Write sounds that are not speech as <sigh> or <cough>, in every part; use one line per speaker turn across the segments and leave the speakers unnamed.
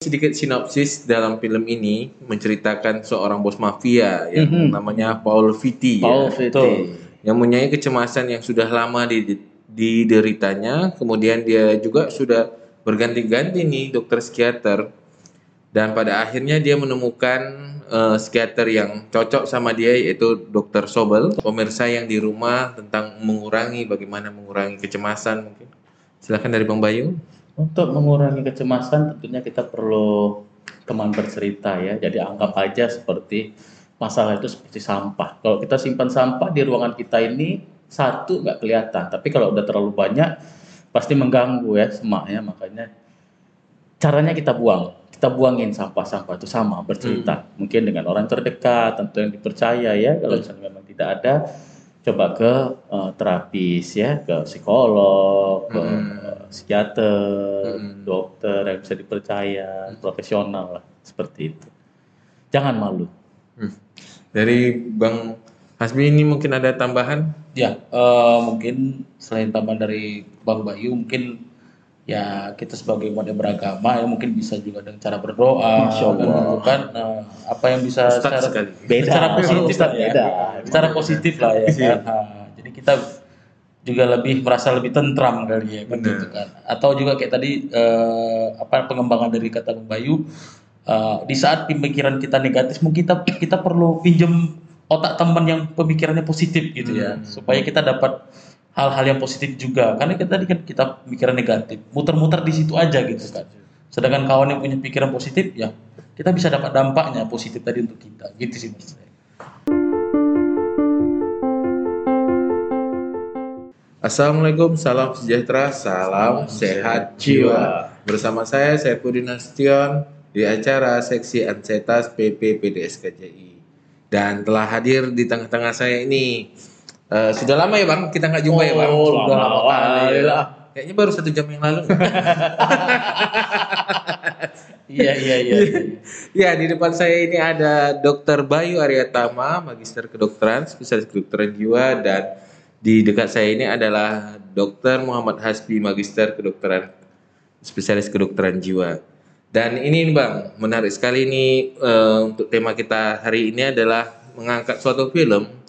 sedikit sinopsis dalam film ini menceritakan seorang bos mafia yang
Mhm.
namanya Paul Vitti
Paul
ya,
Vitti.
yang mempunyai kecemasan yang sudah lama di- dideritanya kemudian dia juga sudah berganti-ganti nih dokter psikiater. Dan pada akhirnya dia menemukan eh, psikiater yang cocok sama dia yaitu dokter Sobel. Pemirsa yang di rumah tentang mengurangi bagaimana mengurangi kecemasan mungkin. Silakan dari Bang Bayu
Untuk mengurangi kecemasan tentunya kita perlu teman bercerita ya. Jadi anggap aja seperti masalah itu seperti sampah. Kalau kita simpan sampah di ruangan kita ini satu nggak kelihatan, tapi kalau udah terlalu banyak pasti mengganggu ya semaknya. Makanya caranya kita buang. Kita buangin sampah-sampah itu sama bercerita. Mungkin dengan orang terdekat, tentu yang dipercaya ya. Kalau misalnya memang tidak ada, coba ke eh, terapis ya, ke psikolog, ke
Hmm.
Psikiater,
Hmm.
dokter yang bisa dipercaya, profesional lah seperti itu. Jangan malu.
Hmm. Dari Bang Hasbi ini mungkin ada tambahan?
Ya, eh, mungkin selain tambahan dari Bang Bayu, mungkin ya kita sebagai umat yang beragama ya mungkin bisa juga dengan cara berdoa, kan eh, apa yang bisa
Ustadz
secara,
sekali.
Beda.
secara positif
Ustadz
lah ya,
beda.
secara positif lah ya
Iya.
kan. Nah, jadi kita juga lebih merasa lebih tentram kali ya
Benar.
gitu kan. Atau juga kayak tadi eh, apa pengembangan dari kata Bang Bayu eh, di saat pemikiran kita negatif mungkin kita kita perlu pinjem otak teman yang pemikirannya positif gitu ya
Hmm.
supaya kita dapat hal-hal yang positif juga karena kita tadi kan kita pemikiran negatif muter-muter di situ aja gitu kan sedangkan kawan yang punya pikiran positif ya kita bisa dapat dampaknya positif tadi untuk kita gitu sih menurut
Assalamualaikum, salam sejahtera, salam sehat jiwa. Bersama saya, Saifudin Nasution di acara Seksi Ansetas PP PDS KJI. Dan telah hadir di tengah-tengah saya ini. Eh, sudah lama ya Bang, kita nggak jumpa ya Bang?
Oh,
Sudah
lama
lama kali ya. Kayaknya baru satu jam yang lalu. <laughs>
iya iya iya
Ya, di depan saya ini ada Dr. Bayu Aryatama, Magister Kedokteran, Spesialis Kedokteran Jiwa, dan di dekat saya ini adalah Dr. Muhammad Hasbi, Magister Kedokteran, Spesialis Kedokteran Jiwa. Dan ini Bang, menarik sekali ini eh, untuk tema kita hari ini adalah mengangkat suatu film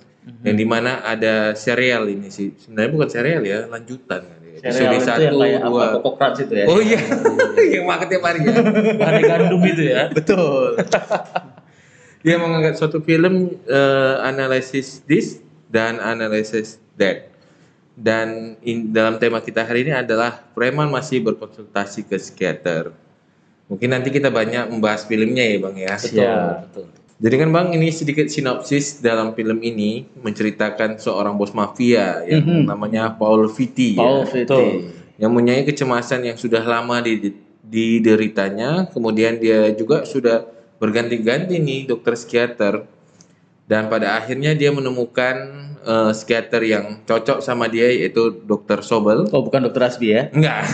yang di mana ada serial ini sih. Sebenarnya bukan serial ya, lanjutan.
Serial itu yang kayak apa Koko Crunch itu ya.
Oh iya, <laughs> yang makan tiap hari ya.
bahan gandum itu ya
Betul. Dia mengangkat suatu film eh, analisis this dan analisis that. Dan in- dalam tema kita hari ini adalah preman masih berkonsultasi ke psikiater. Mungkin nanti kita banyak membahas filmnya ya bang ya.
Siap.
betul
Jadi kan bang ini sedikit sinopsis dalam film ini menceritakan seorang bos mafia yang
Mhm.
namanya Paul Vitti. ya
Paul Vitti.
yang mempunyai kecemasan yang sudah lama di- dideritanya, kemudian dia juga sudah berganti-ganti nih dokter psikiater, dan pada akhirnya dia menemukan eh, psikiater yang cocok sama dia yaitu dokter Sobel.
Oh, bukan dokter Asbi ya?
Enggak,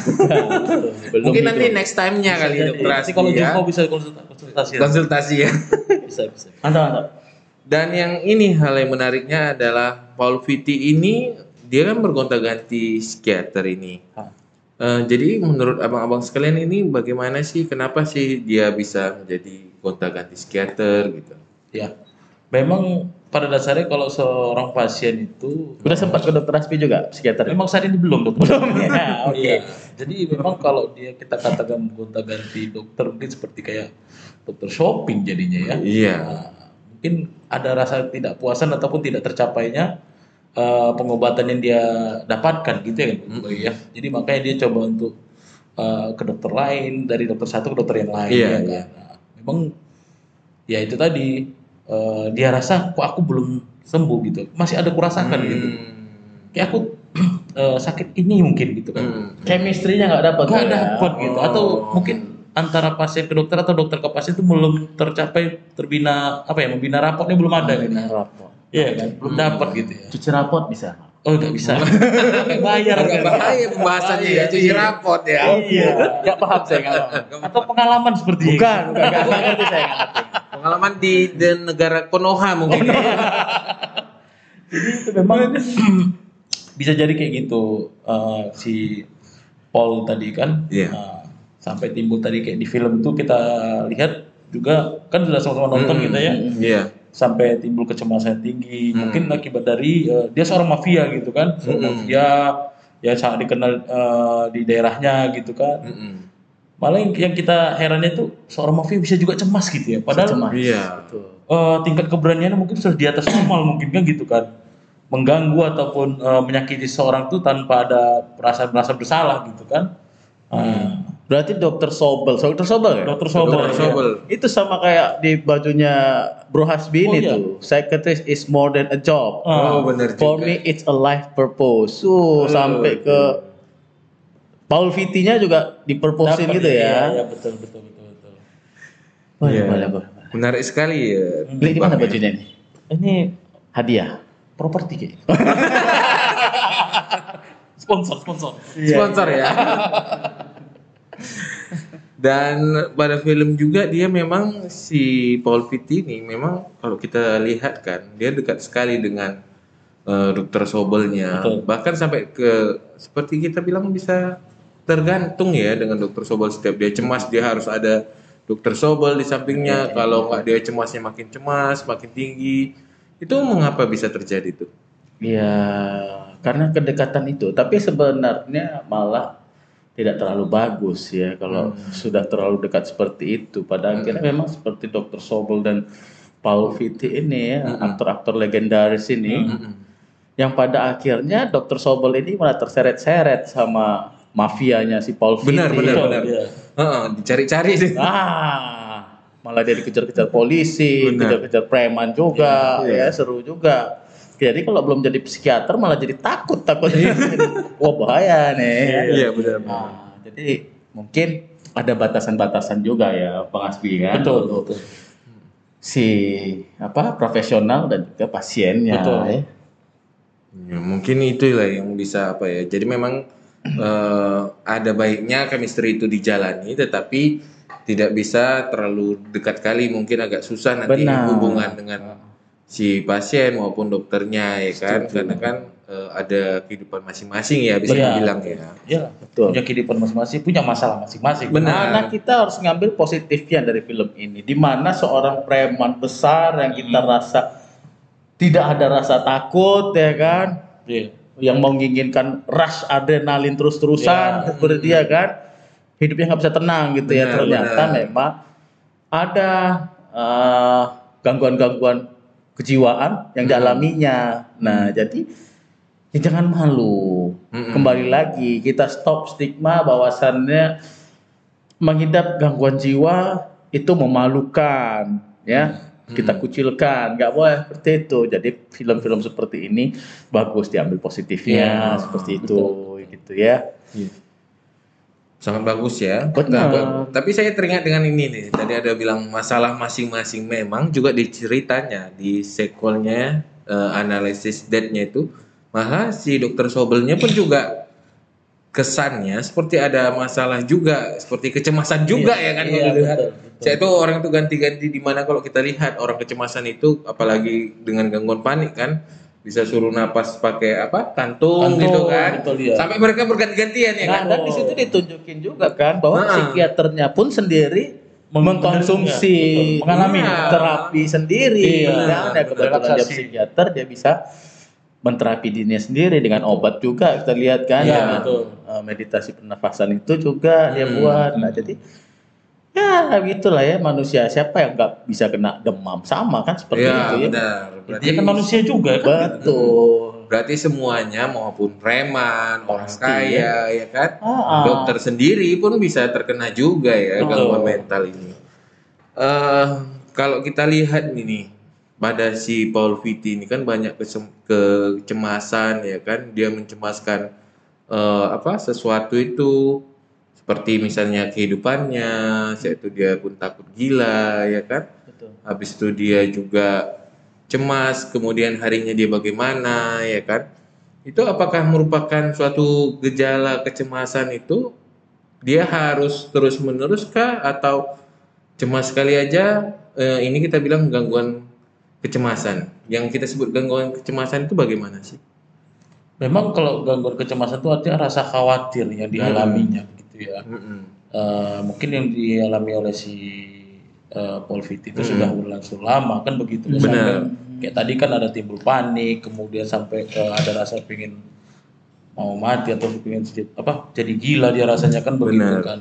<laughs>
Belum
mungkin
itu.
nanti next time-nya kali
Jadi,
dokter
nanti
Asbi
kalau
ya.
jumpa bisa konsulta- konsultasi ya.
konsultasi ya. <laughs>
bisa bisa
Mantap, mantap.
Dan yang ini hal yang menariknya adalah Paul Vitti ini dia kan bergonta-ganti psikiater ini. Eh, jadi menurut abang-abang sekalian ini bagaimana sih kenapa sih dia bisa menjadi gonta-ganti psikiater gitu?
ya memang pada dasarnya kalau seorang pasien itu
Udah sempat ke dokter Asbi juga psikiater?
memang saat ini belum dokter
Belum <laughs> ya, oke.
Iya. Jadi memang kalau dia kita katakan gonta ganti dokter mungkin seperti kayak dokter shopping jadinya ya.
Iya.
Nah, mungkin ada rasa tidak puasan ataupun tidak tercapainya eh, pengobatan yang dia dapatkan gitu ya kan Boy, ya. Jadi makanya dia coba untuk eh, ke dokter lain dari dokter satu ke dokter yang lain
Iya,
ya kan.
iya.
Nah, memang ya itu tadi eh, dia rasa kok aku belum sembuh gitu. Masih ada kurasakan gitu. Kayak aku <clears throat> eh, sakit ini mungkin gitu kan.
Hmm.
Chemistry-nya nggak dapat.
Gak
ya?
dapat gitu atau
Oh.
mungkin antara pasien ke dokter atau dokter ke pasien itu belum tercapai terbina apa ya membina rapotnya belum ada gitu.
Nah, rapor.
Iya kan belum dapat gitu ya.
Cuci rapot bisa.
Oh nggak bisa. <laughs> <laughs> Bayar
Agak
kan.
bahaya pembahasannya ya, cuci rapot ya.
Iya. Nggak paham saya nggak paham.
Atau pengalaman seperti.
Bukan, bukan. Nggak nggak ngerti saya nggak ngerti.
Pengalaman di, di negara Konoha mungkin. ya. <laughs>
Jadi itu memang <clears throat> bisa jadi kayak gitu eh, si Paul tadi kan.
Iya.
eh, sampai timbul tadi kayak di film itu kita lihat juga kan sudah sama-sama nonton
Mm,
kita ya
Iya.
sampai timbul kecemasan tinggi
Hmm.
mungkin akibat dari eh, dia seorang mafia gitu kan seorang
Hmm.
mafia yang sangat dikenal eh, di daerahnya gitu kan
Mm-mm.
Malah yang, kita herannya tuh seorang mafia bisa juga cemas gitu ya padahal
Cemas.
Iya.
Betul.
eh, tingkat keberaniannya mungkin sudah di atas normal mungkin kan gitu kan mengganggu ataupun eh, menyakiti seorang tuh tanpa ada perasaan merasa bersalah gitu kan Ah,
Berarti dokter Sobel, dokter Sobel ya?
dokter Sobel
Dokter
ya.
Sobel.
Itu sama kayak di bajunya Bro Hasbi
Oh,
ini
iya.
tuh. Psychiatrist is more than a job.
Ah,
Oh, benar
For
juga.
me it's a life purpose. So,
Oh,
sampai ke Paul Fitty-nya juga di purpose
Dapat,
gitu
iya,
ya.
iya, betul betul betul betul
Boleh,
Iya.
boleh, boleh. boleh.
Menarik sekali ya.
Beli di mana
ya.
bajunya ini?
ini
Hadiah.
properti kayaknya <laughs> sponsor sponsor
Sponsor ya. <laughs> Dan pada film juga dia memang si Paul Fitti ini memang kalau kita lihat kan dia dekat sekali dengan eh, dokter Sobelnya.
Betul.
Bahkan sampai ke seperti kita bilang bisa tergantung ya dengan dokter Sobel setiap dia cemas dia harus ada dokter Sobel di sampingnya. Kalau nggak dia cemasnya makin cemas, makin tinggi. Itu mengapa bisa terjadi tuh?
Ya, karena kedekatan itu. Tapi sebenarnya malah tidak terlalu bagus ya kalau sudah terlalu dekat seperti itu. Pada akhirnya memang seperti Dr. Sobel dan Paul Vitti ini ya, aktor-aktor legendaris ini, yang pada akhirnya Dr. Sobel ini malah terseret-seret sama mafianya si Paul Vitti.
Benar, benar,
Betul,
benar.
iya.
Heeh, dicari-cari deh.
Ah, malah dia dikejar-kejar polisi,
Benar.
kejar-kejar preman juga, ya seru juga. Jadi kalau belum jadi psikiater malah jadi takut takut. <laughs> Wah bahaya nih.
Iya, benar.
Nah, jadi mungkin ada batasan-batasan juga ya Bang Asbi kan.
betul betul
Si apa profesional dan juga pasiennya.
Betul.
ya.
Ya, mungkin itulah yang bisa apa ya. Jadi memang eh, ada baiknya chemistry itu dijalani, tetapi tidak bisa terlalu dekat kali. Mungkin agak susah nanti
Benar.
hubungan dengan si pasien maupun dokternya ya kan, karena kan eh, ada kehidupan masing-masing ya bisa
Benar.
dibilang ya.
ya
Betul.
punya kehidupan masing-masing punya masalah masing-masing
Benar.
Karena kita harus ngambil positifnya dari film ini, di mana seorang preman besar yang kita rasa tidak ada rasa takut ya kan,
Iya.
Yang menginginkan rush adrenalin terus-terusan
Ya.
seperti dia kan, hidupnya nggak bisa tenang gitu ya.
Benar,
Ternyata
benar.
memang ada eh, gangguan-gangguan kejiwaan yang dialaminya. Nah jadi ya jangan malu.
Mm-mm.
Kembali lagi kita stop stigma bahwasannya mengidap gangguan jiwa itu memalukan, ya. Kita kucilkan, nggak boleh seperti itu. Jadi film-film seperti ini bagus diambil positifnya
Ya,
seperti itu, gitu ya.
Sangat bagus ya. Nah, tapi saya teringat dengan ini nih. Tadi ada bilang masalah masing-masing memang juga di ceritanya di sequelnya eh, analisis death-nya itu malah si dokter Sobelnya pun juga kesannya seperti ada masalah juga, seperti kecemasan juga ya kan
iya,
kalau dilihat.
betul, betul.
Saya itu orang itu ganti-ganti di mana kalau kita lihat orang kecemasan itu apalagi dengan gangguan panik kan bisa suruh napas pakai apa kantung,
Kantung,
gitu kan
betul,
sampai mereka berganti-gantian ya
Nah,
kan
dan di situ ditunjukin juga kan bahwa
Nah.
psikiaternya pun sendiri
Meng-
mengkonsumsi
betul, mengalami.
terapi sendiri.
Iya,
Dan ya kebetulan dia psikiater dia bisa menterapi dirinya sendiri dengan obat juga kita lihat kan dengan
betul.
uh, meditasi pernafasan itu juga dia
Hmm.
buat. Nah, jadi ya gitulah ya manusia siapa yang nggak bisa kena demam sama kan seperti
Iya
itu ya.
benar. Berarti
dia kan manusia juga kan
Betul.
berarti semuanya maupun preman, orang
Pasti,
kaya ya kan,
Ah, ah.
dokter sendiri pun bisa terkena juga ya
Betul.
gangguan mental ini. eh kalau kita lihat ini pada si Paul Vitti ini kan banyak kecemasan ya kan, dia mencemaskan eh, apa sesuatu itu seperti misalnya kehidupannya, yaitu dia pun takut gila ya kan.
Betul.
Habis itu dia juga cemas, kemudian harinya dia bagaimana, ya kan? Itu apakah merupakan suatu gejala kecemasan itu? Dia harus terus-menerus kah atau cemas sekali aja? Eh, ini kita bilang gangguan kecemasan. Yang kita sebut gangguan kecemasan itu bagaimana sih?
memang kalau gangguan kecemasan itu artinya rasa khawatir yang dialaminya gitu ya
Mm-mm.
eh, mungkin yang dialami oleh si eh, Paul Fitty itu sudah berlangsung lama kan begitu ya.
Benar.
Sampai- kayak tadi kan ada timbul panik kemudian sampai ke ada rasa pengen mau mati atau jadi- apa jadi gila dia rasanya kan begitu
Benar.
kan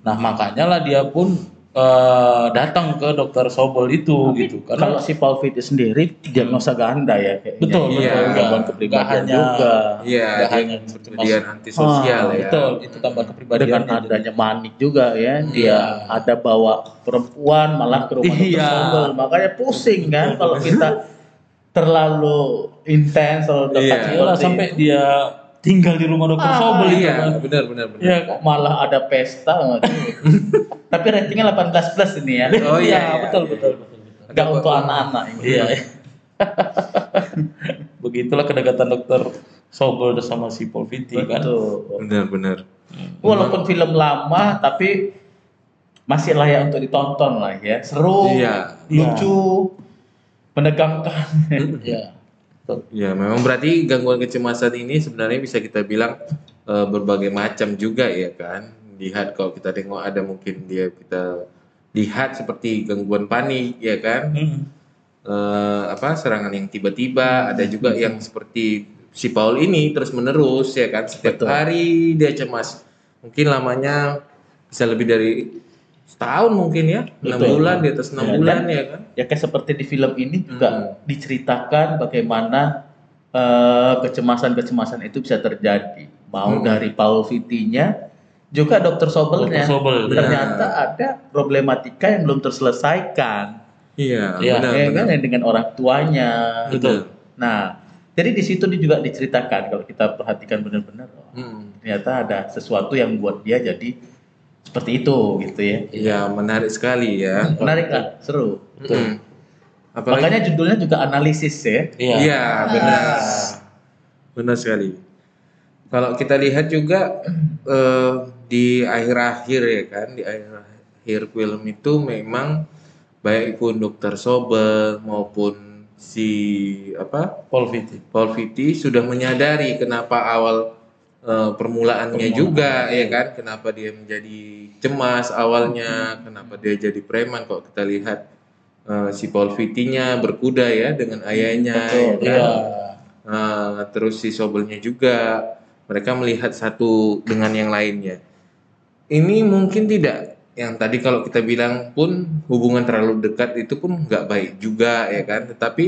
nah makanya lah dia pun eh, datang ke dokter Sobel itu gitu
Kalau
karena
si Paul Fitty sendiri diagnosa ganda ya kayaknya.
betul
Iya.
betul
Gangguan kepribadian
hanya
juga.
Iya, dia
hanya
kemudian antisosial
Ah,
ya.
betul itu tambah
dengan
kepribadiannya jadi-
adanya manik juga ya dia
Iya.
ada bawa perempuan malah ke rumah dokter
Iya.
Sobel makanya pusing kan kalau kita terlalu intens kalau dekat
Iya.
seperti
Iyalah, sampai dia tinggal di rumah dokter
Ah,
Sobel itu
Iya,
kan
benar benar benar.
Iya kok
malah ada pesta <laughs> tapi ratingnya 18 plus ini ya
Oh iya, iya,
betul,
iya.
betul betul betul.
nggak untuk anak-anak ini
Iya. <laughs> Begitulah kedekatan dokter Sobel sama si Paul Fitty kan.
betul
Benar benar.
walaupun film lama tapi masih layak untuk ditonton lah ya seru
Iya.
lucu menegangkan
Iya. <laughs>
Ya, memang berarti gangguan kecemasan ini sebenarnya bisa kita bilang eh, berbagai macam juga ya kan. Lihat kalau kita tengok ada mungkin dia kita lihat seperti gangguan panik ya kan.
Hmm.
Eh, apa serangan yang tiba-tiba, ada juga yang seperti si Paul ini terus menerus ya kan setiap
Betul.
hari dia cemas. Mungkin lamanya bisa lebih dari setahun mungkin ya, enam
Betul.
bulan di atas enam
Ya,
bulan
dan-
ya kan.
ya kayak seperti di film ini juga
Hmm.
diceritakan bagaimana eh, kecemasan-kecemasan itu bisa terjadi mau
Hmm.
dari Paul Fitty-nya juga dokter Sobelnya
Dokter Sobel.
ternyata ada problematika yang belum terselesaikan
Iya,
Iya,
benar,
ya
benar.
kan dengan orang tuanya
Betul.
nah jadi di situ dia juga diceritakan kalau kita perhatikan benar-benar oh,
Hmm.
ternyata ada sesuatu yang buat dia jadi seperti itu gitu ya
Iya, menarik sekali ya.
menarik lah seru
Mm. Apalagi
makanya judulnya juga analisis ya
Iya.
Iya, benar. Benar sekali. Kalau kita lihat juga <clears throat> eh, di akhir-akhir ya kan, di akhir-akhir film itu memang baik pun Dokter Sobel maupun si apa
Paul Fitty.
Paul Fitty sudah menyadari kenapa awal eh, permulaannya juga ya kan, kenapa dia menjadi cemas awalnya, kenapa dia jadi preman. Kalau kita lihat eh, si Paul Fitty-nya berkuda ya dengan ayahnya,
Betul,
ya kan?
Iya.
Nah, terus si Sobelnya juga mereka melihat satu dengan yang lainnya. Ini mungkin tidak yang tadi kalau kita bilang pun hubungan terlalu dekat itu pun nggak baik juga ya kan. Tetapi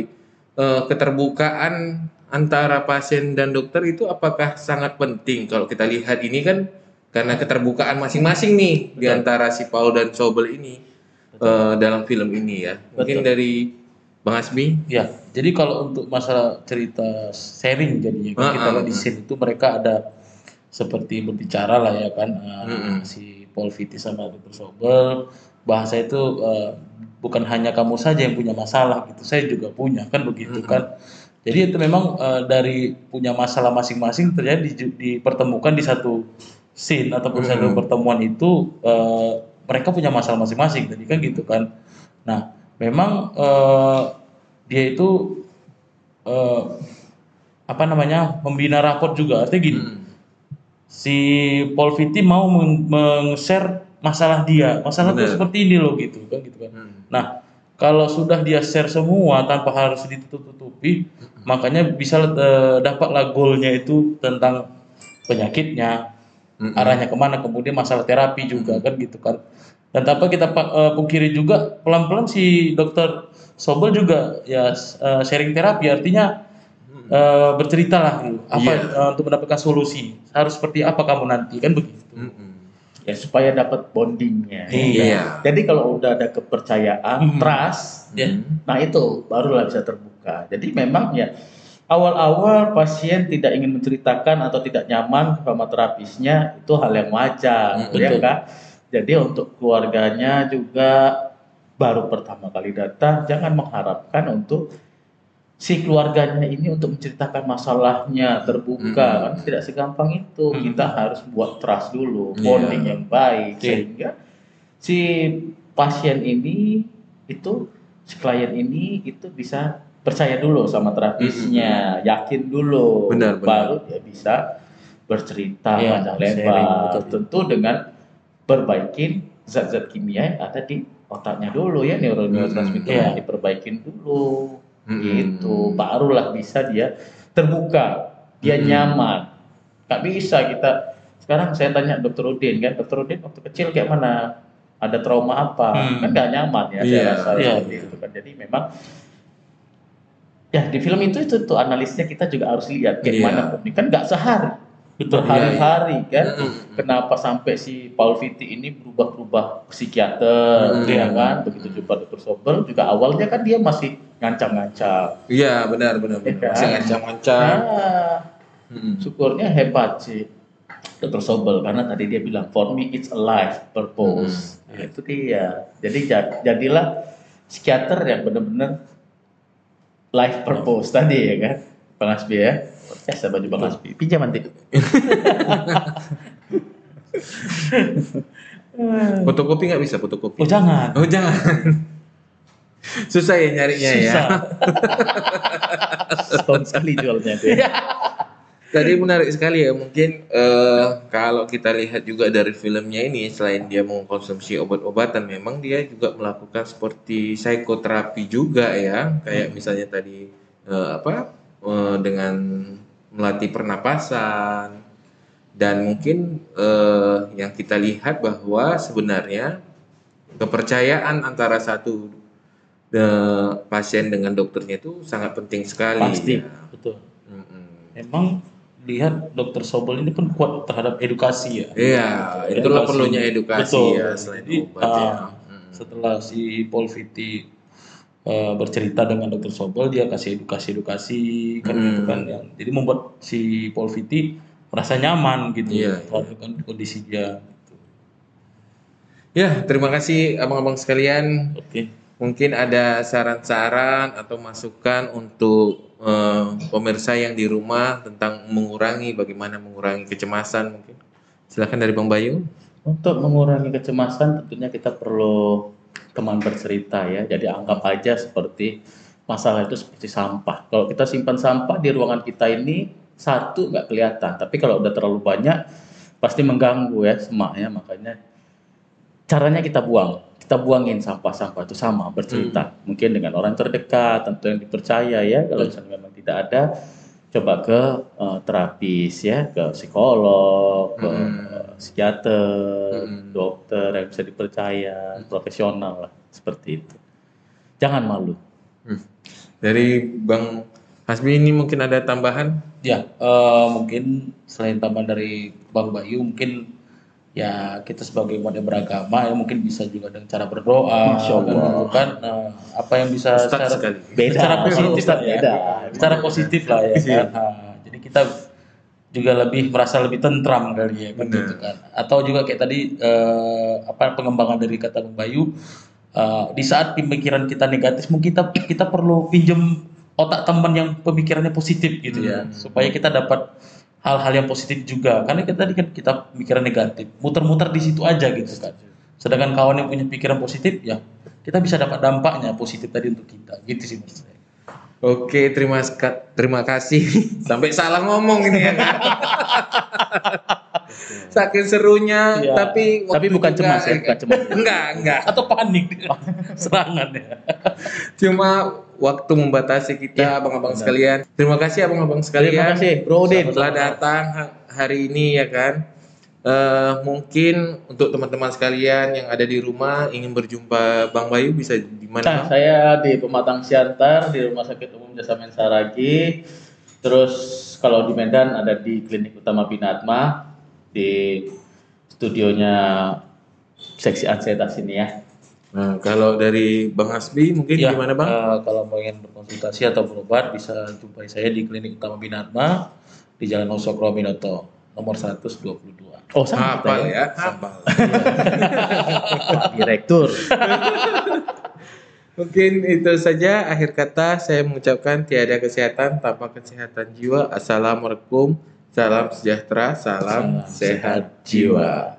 eh, keterbukaan antara pasien dan dokter itu apakah sangat penting kalau kita lihat ini kan karena keterbukaan masing-masing nih di antara si Paul dan Sobel ini eh, dalam film ini ya. Mungkin
Betul.
dari Bang Asmi
Ya, jadi kalau untuk masalah cerita sharing jadinya kan
Ah,
kita
ah,
lihat di
ah.
scene itu mereka ada seperti berbicara lah ya kan uh,
Mm-mm.
si Paul Fitty sama Dr. Sobel bahasa itu uh, bukan hanya kamu saja yang punya masalah gitu, saya juga punya kan begitu kan. Jadi itu memang uh, dari punya masalah masing-masing terjadi di- dipertemukan di satu scene ataupun satu
Mm-mm.
pertemuan itu uh, mereka punya masalah masing-masing tadi kan gitu kan. Nah, memang eh, dia itu eh, apa namanya membina raport juga artinya gini
Hmm.
si Paul Fitty mau meng- meng-share masalah dia masalah tuh seperti ini loh gitu kan gitu kan
Hmm.
nah kalau sudah dia share semua tanpa harus ditutup-tutupi makanya bisa eh, dapatlah goalnya itu tentang penyakitnya
Mm-mm.
arahnya ke mana kemudian masalah terapi juga kan gitu kan dan tanpa kita eh, pungkiri juga pelan-pelan si dokter Sobel juga ya eh, sharing terapi artinya eh, bercerita lah gitu. apa
Iya.
eh, untuk mendapatkan solusi harus seperti apa kamu nanti kan begitu
Mm-mm.
Ya supaya dapat bondingnya
Iya.
jadi kalau udah ada kepercayaan
Hmm.
trust
ya
nah itu barulah bisa terbuka jadi memang ya awal-awal pasien tidak ingin menceritakan atau tidak nyaman sama terapisnya itu hal yang wajar
Hmm,
ya. Kak? jadi untuk keluarganya juga baru pertama kali datang jangan mengharapkan untuk si keluarganya ini untuk menceritakan masalahnya terbuka
Hmm.
kan tidak segampang itu
Hmm.
kita harus buat trust dulu
Iya.
bonding yang baik
Iya.
sehingga si pasien ini itu si klien ini itu bisa percaya dulu sama terapisnya yakin dulu
Benar, benar.
baru dia bisa bercerita
Iya,
panjang lebar tentu dengan perbaikin zat-zat kimia yang ada di otaknya dulu ya neurotransmitter
Hmm, iya.
diperbaikin dulu
Hmm.
gitu barulah bisa dia terbuka dia
Hmm.
nyaman nggak bisa kita sekarang saya tanya dokter Udin kan dokter Udin waktu kecil kayak mana ada trauma apa
Hmm.
kan nggak nyaman ya saya
Iya,
rasa
iya.
seperti itu kan jadi memang ya di film itu itu tuh analisnya kita juga harus lihat kayak
Iya.
mana ini kan nggak sehari
Betul.
berhari-hari kan
Mm-mm.
kenapa sampai si Paul Vitti ini berubah-ubah psikiater
Hmm.
ya kan begitu juga dokter Sobel juga awalnya kan dia masih ngancam-ngancam
Iya benar benar. Benar.
kan?
Masih ngancam-ngancam.
nah,
Hmm.
syukurnya hebat sih dokter Sobel karena tadi dia bilang for me it's a life purpose
Hmm.
Nah, itu dia jadi jad- jadilah psikiater yang benar-benar life purpose tadi ya kan Bang Asbi ya Biasa baju Bang Asbi pinjam nanti <laughs> <laughs>
Fotokopi nggak bisa fotokopi.
Oh jangan.
Oh jangan. Susah ya nyarinya ya.
Susah. <laughs>
setahun sekali jualnya tuh ya.
Tadi menarik sekali ya. Mungkin eh, kalau kita lihat juga dari filmnya ini, selain dia mengkonsumsi obat-obatan, memang dia juga melakukan seperti psikoterapi juga ya. Kayak misalnya tadi eh, apa eh, dengan melatih pernapasan dan mungkin eh, yang kita lihat bahwa sebenarnya kepercayaan antara satu eh, pasien dengan dokternya itu sangat penting sekali.
Pasti.
ya.
Betul.
Mm-mm.
Memang lihat dokter Sobel ini pun kuat terhadap edukasi ya.
Iya, itulah
Edukasi.
perlunya edukasi
Betul.
ya selain
Jadi,
obat ya.
ah, Setelah si Paul Vitti eh, bercerita dengan dokter Sobel, dia kasih edukasi-edukasi kan
Hmm.
gitu kan yang jadi membuat si Paul Vitti merasa nyaman gitu
Iya,
terhadap kondisi dia.
Ya, terima kasih abang-abang sekalian.
Oke.
Mungkin ada saran-saran atau masukan untuk eh, pemirsa yang di rumah tentang mengurangi bagaimana mengurangi kecemasan mungkin. Silakan dari Bang Bayu.
Untuk mengurangi kecemasan tentunya kita perlu teman bercerita ya. Jadi anggap aja seperti masalah itu seperti sampah. Kalau kita simpan sampah di ruangan kita ini satu nggak kelihatan, tapi kalau udah terlalu banyak pasti mengganggu ya semaknya. Makanya caranya kita buang, kita buangin sampah-sampah itu sama bercerita. Mungkin dengan orang terdekat, tentu yang dipercaya ya. Kalau misalnya memang tidak ada, coba ke eh, terapis ya, ke psikolog, ke
Hmm.
eh, psikiater,
Hmm.
dokter yang bisa dipercaya, profesional lah seperti itu. Jangan malu.
Hmm. Dari Bang Hasbi ini mungkin ada tambahan?
Ya, eh, mungkin selain tambahan dari Bang Bayu, mungkin ya kita sebagai umat yang beragama ya mungkin bisa juga dengan cara berdoa,
Masya Allah.
kan, gitu kan. Nah, apa yang bisa
Ustadz
secara,
sekali.
Beda,
secara positif
Ustadz
lah ya,
beda.
secara positif lah ya kan. Nah, jadi kita juga lebih merasa lebih tentram kali ya kan gitu kan. Atau juga kayak tadi eh, apa pengembangan dari kata Bang Bayu eh, di saat pemikiran kita negatif mungkin kita kita perlu pinjem otak teman yang pemikirannya positif gitu ya
Hmm.
supaya kita dapat hal-hal yang positif juga karena kita tadi kan kita pemikiran negatif muter-muter di situ aja gitu kan sedangkan kawan yang punya pikiran positif ya kita bisa dapat dampaknya positif tadi untuk kita gitu sih saya
Oke, terima terima kasih. <laughs> Sampai salah ngomong ini ya kan. <laughs> Saking serunya,
Iya.
tapi
Tapi bukan
juga-
cemas ya, bukan cemas.
Enggak, enggak.
atau panik <laughs> serangan ya
Cuma waktu membatasi kita, abang-abang sekalian. Terima kasih abang-abang sekalian.
Terima kasih, Bro Udin.
Telah datang ha- hari ini ya kan. Eh, mungkin untuk teman-teman sekalian yang ada di rumah ingin berjumpa Bang Bayu bisa di
Nah,
mana? Bang?
saya di Pematang Siantar di Rumah Sakit Umum Jasa Mensaragi. Terus kalau di Medan ada di Klinik Utama Binatma di studionya seksi ansietas ini ya.
Nah, kalau dari Bang Hasbi mungkin
Ya,
gimana Bang?
eh, kalau mau ingin berkonsultasi atau berobat bisa jumpai saya di Klinik Utama Binatma di Jalan Osokro Minoto nomor 122.
Oh, sama kita
Hafal ya, hafal.
Pak Direktur. <laughs>
Mungkin itu saja akhir kata saya mengucapkan tiada kesehatan tanpa kesehatan jiwa. Assalamualaikum, salam sejahtera, salam,
Salam
sehat jiwa.